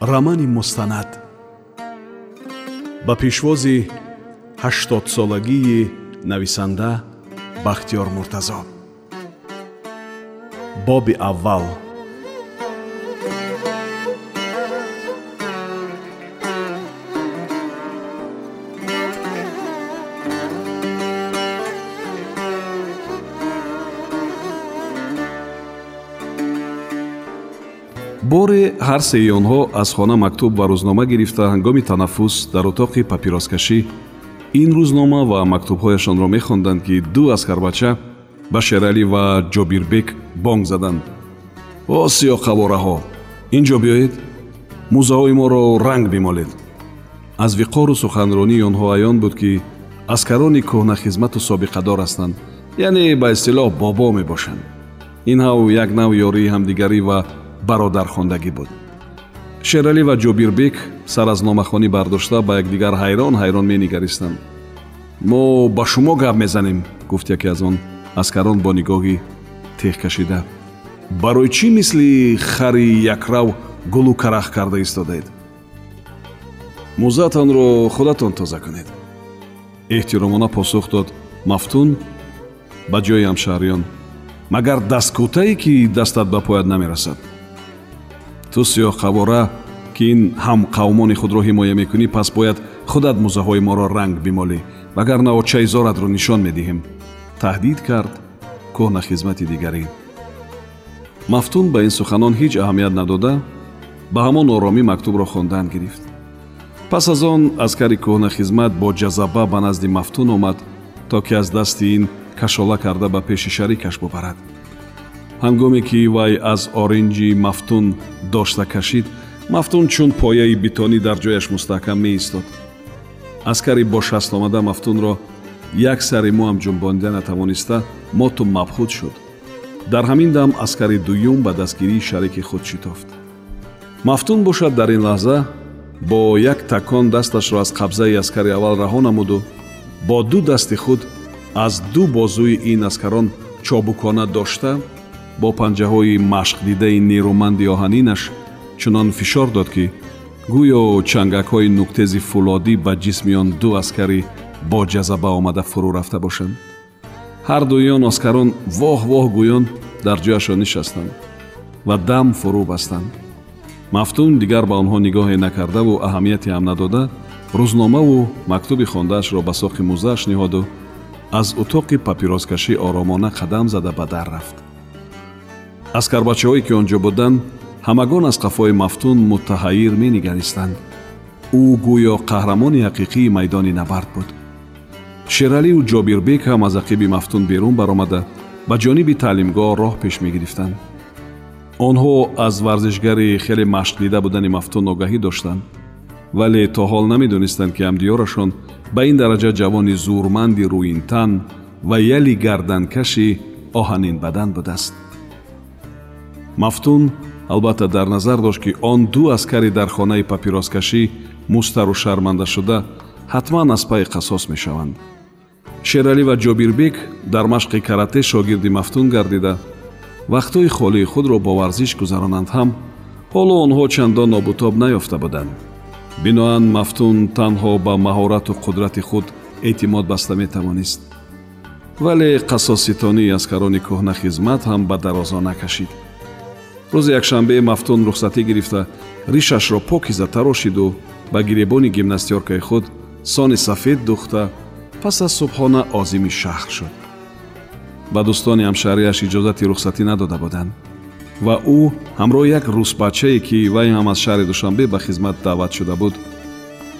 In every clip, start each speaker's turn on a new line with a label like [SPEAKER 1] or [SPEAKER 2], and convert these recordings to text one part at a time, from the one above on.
[SPEAKER 1] рамани мустанад ба пешвози ҳаштодсолагии нависанда бахтиёр муртазо. Боби аввал боре ҳар сеи онҳо аз хона мактуб ва рӯзнома гирифта ҳангоми танаффус дар утоқи папироскашӣ. Ин рӯзнома ва мактубҳояшонро мехонданд ки ду аскарбача ба шералӣ ва ҷобирбек бонг заданд. О сиёқавораҳо ин ҷо биёед? Мӯзаҳои моро ранг бимолед аз виқору суханронии онҳо аён буд ки аскарони кӯҳнахизмату собиқадор ҳастанд яъне ба истилоҳ бобо мебошанд. Ин ҳав як нав ёрии ҳамдигарӣ ва бародархондагӣ буд. Шералӣ ва ҷобирбек сар аз номахонӣ бардошта ба якдигар ҳайрон ҳайрон менигаристанд. Мо ба шумо гап мезанем гуфт яке аз он. Аскарон бо нигоҳи теғкашида барои чӣ мисли хари якрав гулу карах карда истодаед? Мӯзаатонро худатон тоза кунед эҳтиромона посух дод мафтун ба ҷои ҳамшаҳриён магар дасткӯтае ки дастат ба поят намерасад ту сиёҳқавора ки ин ҳамқавмони худро ҳимоя мекунӣ пас бояд худат мӯзаҳои моро ранг бимолӣ вагарна очаи зоратро нишон медиҳем. Таҳдид кард кӯҳнахизмати дигарӣ мафтун ба ин суханон ҳеҷ аҳамият надода ба ҳамон оромӣ мактубро хондан гирифт. Пас аз он аскари кӯҳнахизмат бо ҷазаба ба назди мафтун омад то ки аз дасти ин кашола карда ба пеши шарикаш бубарад ҳангоме ки вай аз оринҷи мафтун дошта кашид мафтун чун пояи битонӣ дар ҷояш мустаҳкам меистод. Аскари бо шастомада мафтунро як сари мӯам ҷунбонида натавониста моту мабхуд шуд. Дар ҳамин дам аскари дуюм ба дастгирии шарики худ шитофт. Мафтун бошад дар ин лаҳза бо як такон дасташро аз қабзаи аскари аввал раҳо намуду. Бо ду дасти худ аз ду бозуи ин аскарон чобукона дошта бо панҷаҳои машқдидаи нерӯманди оҳанинаш чунон фишор дод ки гӯё чангакҳои нуктези фулодӣ ба ҷисми он ду аскарӣ бо ҷазаба омада фурӯ рафта бошанд. Ҳардуи он оскарон воҳ воҳ гӯён дар ҷояшон нишастанд ва дам фурӯ бастанд. Мафтун дигар ба онҳо нигоҳе накардаву аҳамияте ҳам надода рӯзномаву мактуби хондаашро ба соқи мӯзааш ниҳоду аз утоқи папироскашӣ оромона қадам зада ба дар рафт аскарбачаҳое ки он ҷо буданд ҳамагон аз қафои мафтун муттаҳаир менигаристанд. Ӯ гӯё қаҳрамони ҳақиқии майдони набард буд. Шераливу ҷобирбек ҳам аз ақиби мафтун берун баромада ба ҷониби таълимгоҳ роҳ пеш мегирифтанд. Онҳо аз варзишгари хеле машқдида будани мафтун огаҳӣ доштанд вале то ҳол намедонистанд ки ҳамдиёрашон ба ин дараҷа ҷавони зӯрманди рӯинтан ва яли гарданкаши оҳанинбадан будааст мафтун албатта дар назар дошт ки он ду аскари дар хонаи папироскашӣ мустару шармандашуда ҳатман аз пайи қасос мешаванд. Шералӣ ва ҷобирбек дар машқи карате шогирди мафтун гардида вақтҳои холии худро бо варзиш гузаронанд. Ҳам ҳоло онҳо чандон нобутоб наёфта буданд. Биноан мафтун танҳо ба маҳорату қудрати худ эътимод баста метавонист. Вале қасоситонии аскарони кӯҳнахизмат ҳам ба дарозо накашид рӯзи якшанбе мафтун рухсатӣ гирифта. Ришашро покиза тарошиду ба гиребони гимнастёркаи худ сони сафед духта пас аз субҳона озими шаҳр шуд. Ба дӯстони ҳамшаҳриаш иҷозати рухсатӣ надода буданд ва ӯ ҳамроҳи як рӯсбачае ки вай ҳам аз шаҳри душанбе ба хизмат даъват шуда буд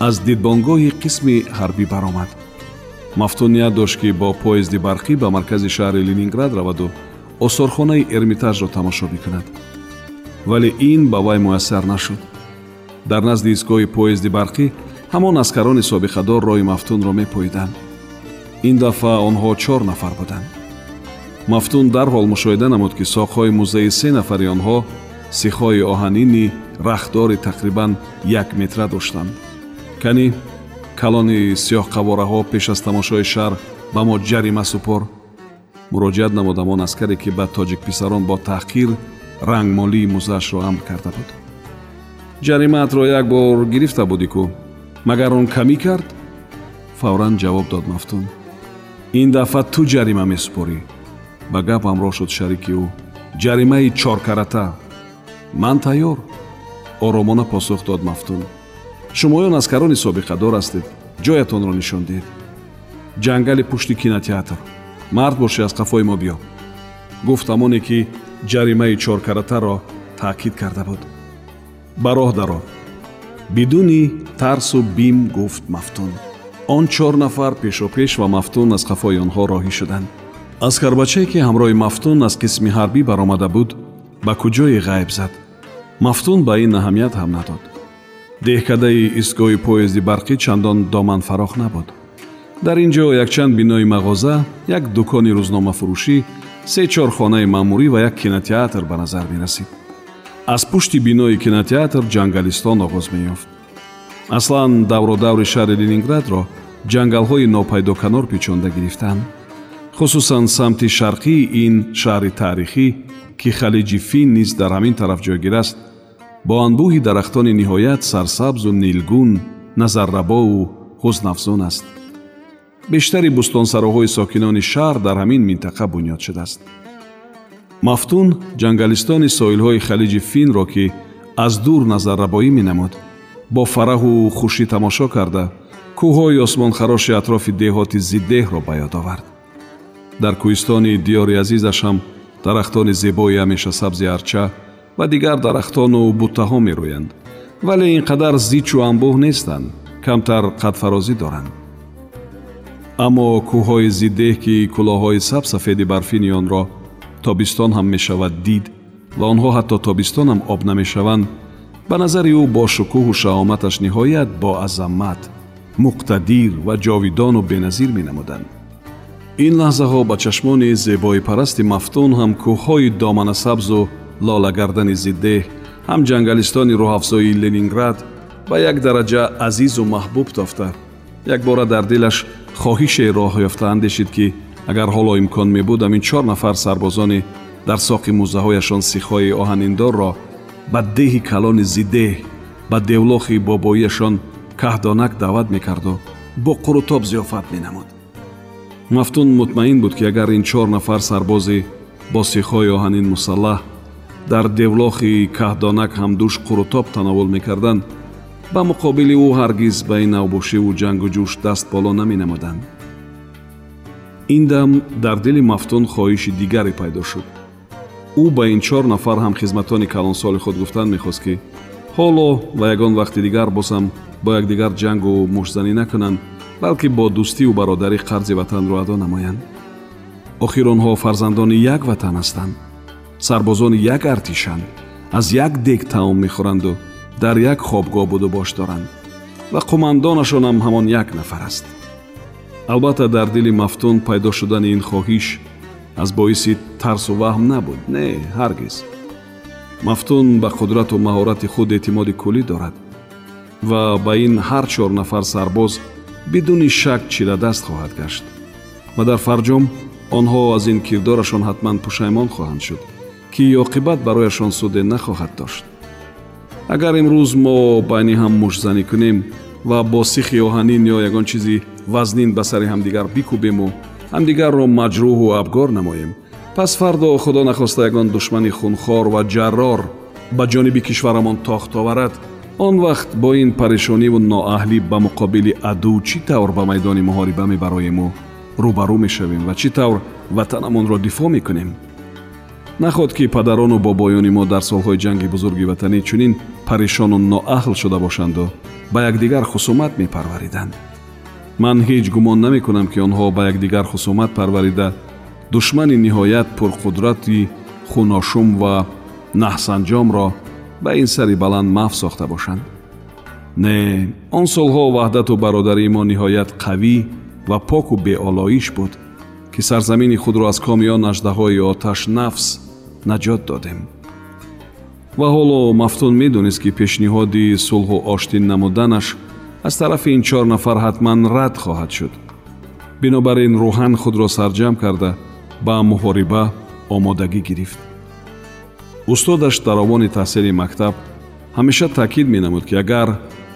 [SPEAKER 1] аз дидбонгоҳи қисми ҳарбӣ баромад. Мафтун ният дошт ки бо поезди барқӣ ба маркази шаҳри ленинград раваду осорхонаи эрмитажро тамошо бикунад вале ин ба вай муяссар нашуд. Дар назди истгоҳи поезди барқӣ ҳамон аскарони собиқадор роҳи мафтунро мепоиданд ин дафъа онҳо чор нафар буданд. Мафтун дарҳол мушоҳида намуд ки соқҳои музеи се нафари онҳо сихҳои оҳанини рахдори тақрибан як метра доштанд. Кани калони сиёҳқавораҳо пеш аз тамошои шаҳр ба мо ҷарима супор. Муроҷиат намуд ҳамон аскаре ки ба тоҷикписарон бо таҳқир рангмолии музаашро амр карда буд. Ҷаримаатро як бор гирифта будӣ кӯ магар он камӣ кард? Фавран ҷавоб дод мафтун. Ин дафъа ту ҷарима месупорӣ. Ба гап ҳамроҳ шуд шарики ӯ. Ҷаримаи чоркарата. Ман тайёр. Оромона посух дод мафтун. Шумоён аскарони собиқадор ҳастед. Ҷоятонро нишон диҳед. Ҷангали пушти кинотеатр. Мард бошӣ аз қафои мо биё гуфт ҳамоне ки ҷаримаи чоркаратаро таъкид карда буд. Ба роҳ даро бидуни тарсу бим гуфт мафтун. Он чор нафар пешопеш ва мафтун аз қафои онҳо роҳӣ шуданд. Аскарбачае ки ҳамроҳи мафтун аз қисми ҳарбӣ баромада буд ба куҷое ғайб зад. Мафтун ба ин аҳамият ҳам надод. Деҳкадаи истгоҳи поезди барқӣ чандон доманфарох набуд. Дар ин ҷо якчанд бинои мағоза як дукони рӯзномафурӯшӣ се чор хонаи маъмурӣ ва як кинотеатр ба назар мерасид. Аз пушти бинои кинотеатр ҷангалистон оғоз меёфт. Аслан давродаври шаҳри ленинградро ҷангалҳои нопайдоканор печонда гирифтанд хусусан самти шарқии ин шаҳри таърихӣ ки халиҷи фин низ дар ҳамин тараф ҷойгир аст бо анбӯҳи дарахтони ниҳоят сарсабзу нилгун назаррабову ҳузнафзун аст бештари бӯстонсароҳои сокинони шаҳр дар ҳамин минтақа бунёд шудааст. Мафтун ҷангалистони соҳилҳои халиҷи финро ки аз дур назаррабоӣ менамуд бо фараҳу хушӣ тамошо карда кӯҳҳои осмонхароши атрофи деҳоти зиддеҳро ба ёд овард. Дар кӯҳистони диёри азизаш ҳам дарахтони зебои ҳамешасабзи арча ва дигар дарахтону буттаҳо мерӯянд вале ин қадар зичу анбӯҳ нестанд камтар қадфарозӣ доранд аммо кӯҳҳои зиддеҳ ки кӯлоҳҳои сабсафеди барфини онро тобистон ҳам мешавад дид ва онҳо ҳатто тобистон ҳам об намешаванд ба назари ӯ бо шукӯҳу шаҳоматаш ниҳоят боазамат муқтадир ва ҷовидону беназир менамуданд. Ин лаҳзаҳо ба чашмони зебоипарасти мафтун ҳам кӯҳҳои доманасабзу лолагардани зиддеҳ ҳам ҷангалистони рӯҳафзои ленинград ба як дараҷа азизу маҳбуб тофта. Якбора дар дилаш хоҳише роҳ ёфта андешид ки агар ҳоло имкон мебуд амин чор нафар сарбозони дар соқи мӯзаҳояшон сихҳои оҳаниндорро ба деҳи калони зиддеҳ ба девлохи бобоияшон каҳдонак даъват мекарду бо қурутоб зиёфат менамуд. Мафтун мутмаин буд ки агар ин чор нафар сарбози бо сихҳои оҳанин мусаллаҳ дар девлохи каҳдонак ҳамдӯш қурутоб тановул мекарданд ба муқобили ӯ ҳаргиз ба ин навбошиву ҷангу ҷӯш даст боло наменамуданд ин дам дар дили мафтун хоҳиши дигаре пайдо шуд. ӯ ба ин чор нафар ҳамхизматони калонсоли худ гуфтан мехост ки ҳоло ва ягон вақти дигар бозам бо якдигар ҷангу мушзанӣ накунанд балки бо дӯстиву бародарӣ қарзи ватанро адо намоянд. Охир онҳо фарзандони як ватан ҳастанд. Сарбозони як артишанд. Аз як дег таом мехӯранду дар як хобгоҳ буду бош доранд ва қумандонашонам ҳамон як нафар аст. Албатта дар дили мафтун пайдо шудани ин хоҳиш аз боиси тарсу ваҳм набуд не ҳаргиз. Мафтун ба қудрату маҳорати худ эътимоди куллӣ дорад ва ба ин ҳар чор нафар сарбоз бидуни шак чирадаст хоҳад гашт ва дар фарҷом онҳо аз ин кирдорашон ҳатман пушаймон хоҳанд шуд ки оқибат барояшон суде нахоҳад дошт агар имрӯз мо байни ҳам мушзанӣ кунем ва бо сихи оҳанин ё ягон чизи вазнин ба сари ҳамдигар бикӯбему ҳамдигарро маҷрӯҳу абгор намоем. Пас фардо худо нахоста ягон душмани хунхор ва ҷаррор ба ҷониби кишварамон тохт оварад он вақт бо ин парешониву ноаҳлӣ ба муқобили аду чӣ тавр ба майдони муҳориба мебароему рӯбарӯ мешавем ва чӣ тавр ватанамонро дифоъ мекунем наход ки падарону бобоёни мо дар солҳои ҷанги бузурги ватанӣ чунин парешону ноаҳл шуда бошанду ба якдигар хусумат мепарвариданд. Ман ҳеҷ гумон намекунам ки онҳо ба якдигар хусумат парварида душмани ниҳоят пурқудрати хуношум ва наҳсанҷомро ба ин сари баланд маф сохта бошанд. Не он солҳо ваҳдату бародарии мо ниҳоят қавӣ ва поку беолоиш буд ки сарзамини худро аз комиён аждаҳои оташ нафс наҷот додем. Ва ҳоло мафтун медонист ки пешниҳоди сулҳу оштин намуданаш аз тарафи ин чор нафар ҳатман рад хоҳад шуд. Бинобар ин рӯҳан худро сарҷамъ карда ба муҳориба омодагӣ гирифт. Устодаш дар овони таҳсили мактаб ҳамеша таъкид менамуд ки агар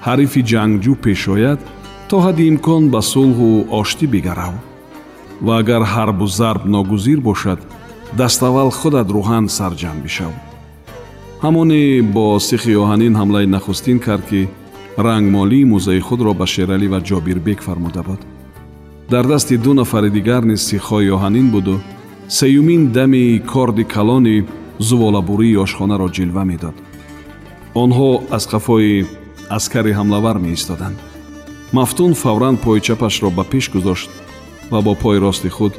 [SPEAKER 1] ҳарифи ҷангҷӯ пеш ояд то ҳадди имкон ба сулҳу оштӣ бигарав ва агар ҳарбу зарб ногузир бошад даставвал худат рӯҳан сарҷамъ бишав ҳамоне бо сихи оҳанин ҳамлаи нахустин кард ки рангмолии мӯзаи худро ба шералӣ ва ҷобирбек фармуда буд. Дар дасти ду нафари дигар низ сихҳои оҳанин буду сеюмин дами корди калони зуволабурии ошхонаро ҷилва медод. Онҳо аз қафои аскари ҳамлавар меистоданд. Мафтун фавран пои чапашро ба пеш гузошт ва бо пои рости худ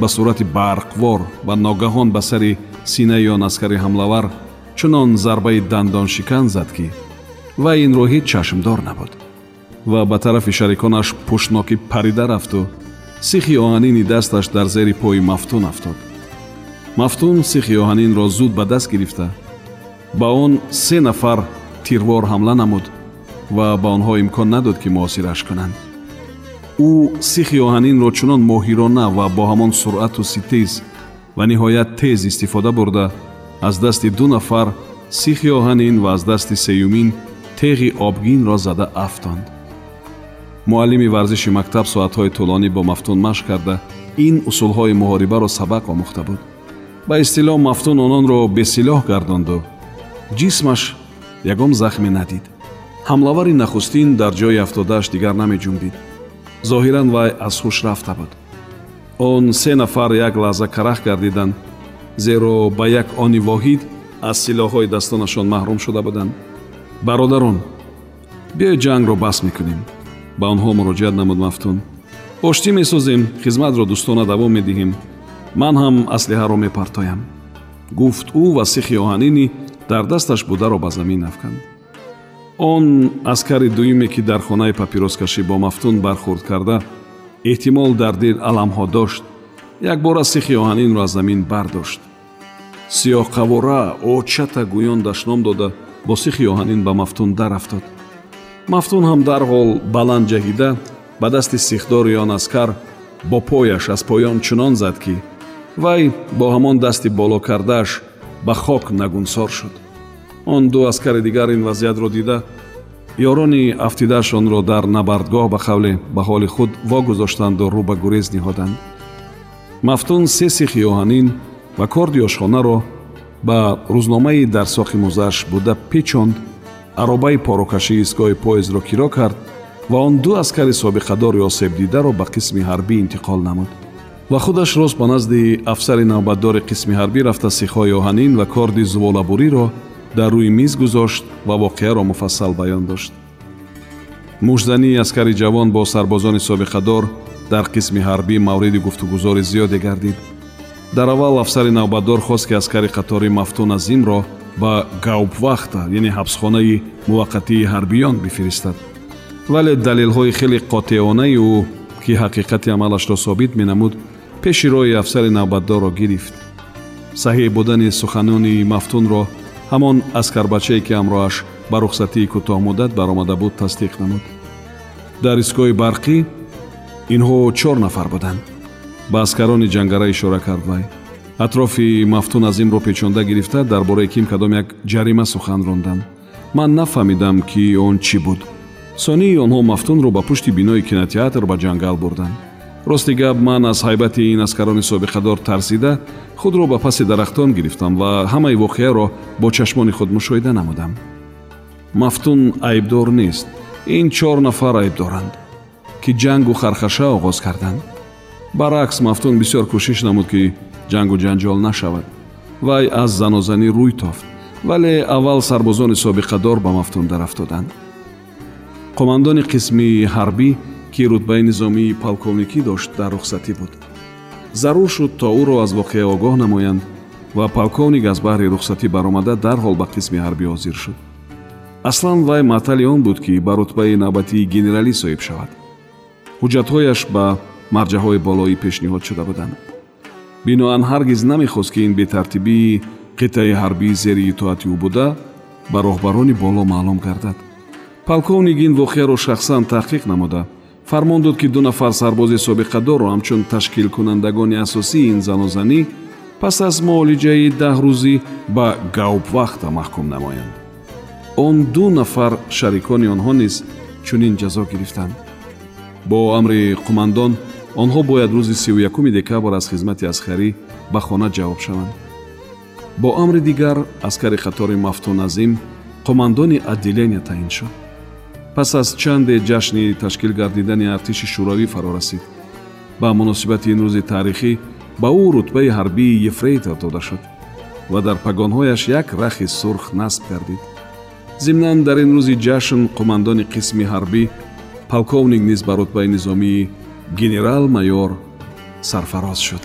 [SPEAKER 1] ба сурати барқвор ва ногаҳон ба сари синаи он аскари ҳамлавар чунон зарбаи дандоншикан зад ки вай инро ҳеҷ чашмдор набуд. Ва ба тарафи шариконаш пӯшнокӣ парида рафту сихи оҳанини дасташ дар зери пои мафтун афтод. Мафтун сихи оҳанинро зуд ба даст гирифта. Ба он се нафар тирвор ҳамла намуд ва ба онҳо имкон надод ки муосираш кунанд ӯ сихи оҳанинро чунон моҳирона ва бо ҳамон суръату ситез ва ниҳоят тез истифода бурда аз дасти ду нафар сихи оҳанин ва аз дасти сеюмин теғи обгинро зада афтонд муаллими варзиши мактаб соатҳои тӯлонӣ бо мафтун машқ карда ин усулҳои муҳорибаро сабақ омӯхта буд ба истилоҳ мафтун ононро бесилоҳ гардонду ҷисмаш ягон захме надид ҳамлавари нахустин дар ҷои афтодааш дигар намеҷунбид зоҳиран вай аз ҳуш рафта буд. Он се нафар як лаҳза карах гардиданд зеро ба як они воҳид аз силоҳҳои дастонашон маҳрум шуда буданд. Бародарон биёед ҷангро бас мекунем. Ба онҳо муроҷиат намуд мафтун. Оштӣ месозем хизматро дӯстона давом медиҳем. Ман ҳам аслиҳаро мепартоям. Гуфт ӯ ва сихи оҳанинӣ дар дасташ бударо ба замин афканд он аскари дуюме ки дар хонаи папироскашӣ бо мафтун бархӯрд карда эҳтимол дар дил аламҳо дошт. Якбора сихи оҳанинро аз замин бардошт. Сиёҳқавора очата гӯён дашном дода бо сихи оҳанин ба мафтун daрафтод мафтун ҳам дарҳол баланд ҷаҳида ба дасти сихдори он аскар бо пояш аз поён чунон зад ки вай бо ҳамон дасти боло кардааш ба хок нагунсор шуд он ду аскари дигар ин вазъиятро дида. Ёрони афтидааш онро дар набардгоҳ ба қавле ба ҳоли худ вогузоштанду рӯ ба гурез ниҳоданд. Мафтун се сихи оҳанин ва корди ошхонаро ба рӯзномаи дар соқи мӯзааш буда печонд аробаи порокашии истгоҳи поездро киро кард ва он ду аскари собиқадори осебдидаро ба қисми ҳарбӣ интиқол намуд. Ва худаш рост ба назди афсари навбатдори қисми ҳарбӣ рафта сихҳои оҳанин ва корди зуволабуриро дар рӯи миз гузошт ва воқеаро муфассал баён дошт. Мушзании аскари ҷавон бо сарбозони собиқадор дар қисми ҳарбӣ мавриди гуфтугузори зиёде гардид. Дар аввал афсари навбатдор хост ки аскари қатори мафтун азимро ба гаупвахта яъне ҳабсхонаи муваққатии ҳарбиён бифиристад. Вале далелҳои хеле қотеонаи ӯ ки ҳақиқати амалашро собит менамуд пеши роҳи афсари навбатдорро гирифт. Саҳеҳ будани суханони мафтунро ҳамон аскарбачае ки ҳамроҳаш ба рухсатии кӯтоҳмуддат баромада буд тасдиқ намуд. Дар истгоҳи барқӣ инҳо чор нафар буданд. Ба аскарони ҷангара ишора кард вай. Атрофи мафтун азимро печонда гирифта дар бораи ким кадом як ҷарима сухан ронданд. Ман нафаҳмидам ки он чӣ буд. Сонии онҳо мафтунро ба пушти бинои кинотеатр ба ҷангал бурданд рости гап ман аз ҳайбати ин аскарони собиқадор тарсида худро ба паси дарахтон гирифтам ва ҳамаи воқеаро бо чашмони худ мушоҳида намудам. Мафтун айбдор нест. Ин чор нафар айбдоранд ки ҷангу хархаша оғоз карданд. Баръакс мафтун бисёр кӯшиш намуд ки ҷангу ҷанҷол нашавад. Вай аз занозанӣ рӯй тофт вале аввал сарбозони собиқадор ба мафтун дарафтоданд. Қомандони қисми ҳарбӣ ки рутбаи низомии полковникӣ дошт дар рухсатӣ буд. Зарур шуд то ӯро аз воқеа огоҳ намоянд ва полковник аз баҳри рухсатӣ баромада дарҳол ба қисми ҳарбӣ ҳозир шуд. Аслан вай маътали он буд ки ба рутбаи навбатии генералӣ соҳиб шавад. Ҳуҷҷатҳояш ба марҷаҳои болоӣ пешниҳод шуда буданд. Биноан ҳаргиз намехост ки ин бетартибии қитъаи ҳарбӣ зери итоати ӯ буда ба роҳбарони боло маълум гардад. Полковник ин воқеаро шахсан таҳқиқ намуда фармон дод ки ду нафар сарбози собиқадорро ҳамчун ташкилкунандагони асосии ин занозанӣ пас аз муолиҷаи даҳ рӯзӣ ба гавбвақта маҳкум намоянд. Он ду нафар шарикони онҳо низ чунин ҷазо гирифтанд. Бо амри қумандон онҳо бояд рӯзи сию якуми декабр аз хизмати аскарӣ ба хона ҷавоб шаванд. Бо амри дигар аскари қатори мафтун азим қумандони отделения таъин шуд пас аз чанде ҷашни ташкил гардидани артиши шӯравӣ фаро расид. Ба муносибати ин рӯзи таърихӣ ба ӯ рутбаи ҳарбии ефрейтор дода шуд ва дар пагонҳояш як рахи сурх насб гардид. Зимнан дар ин рӯзи ҷашн қумандони қисми ҳарбӣ полковник низ ба рутбаи низомии генерал майор сарфароз шуд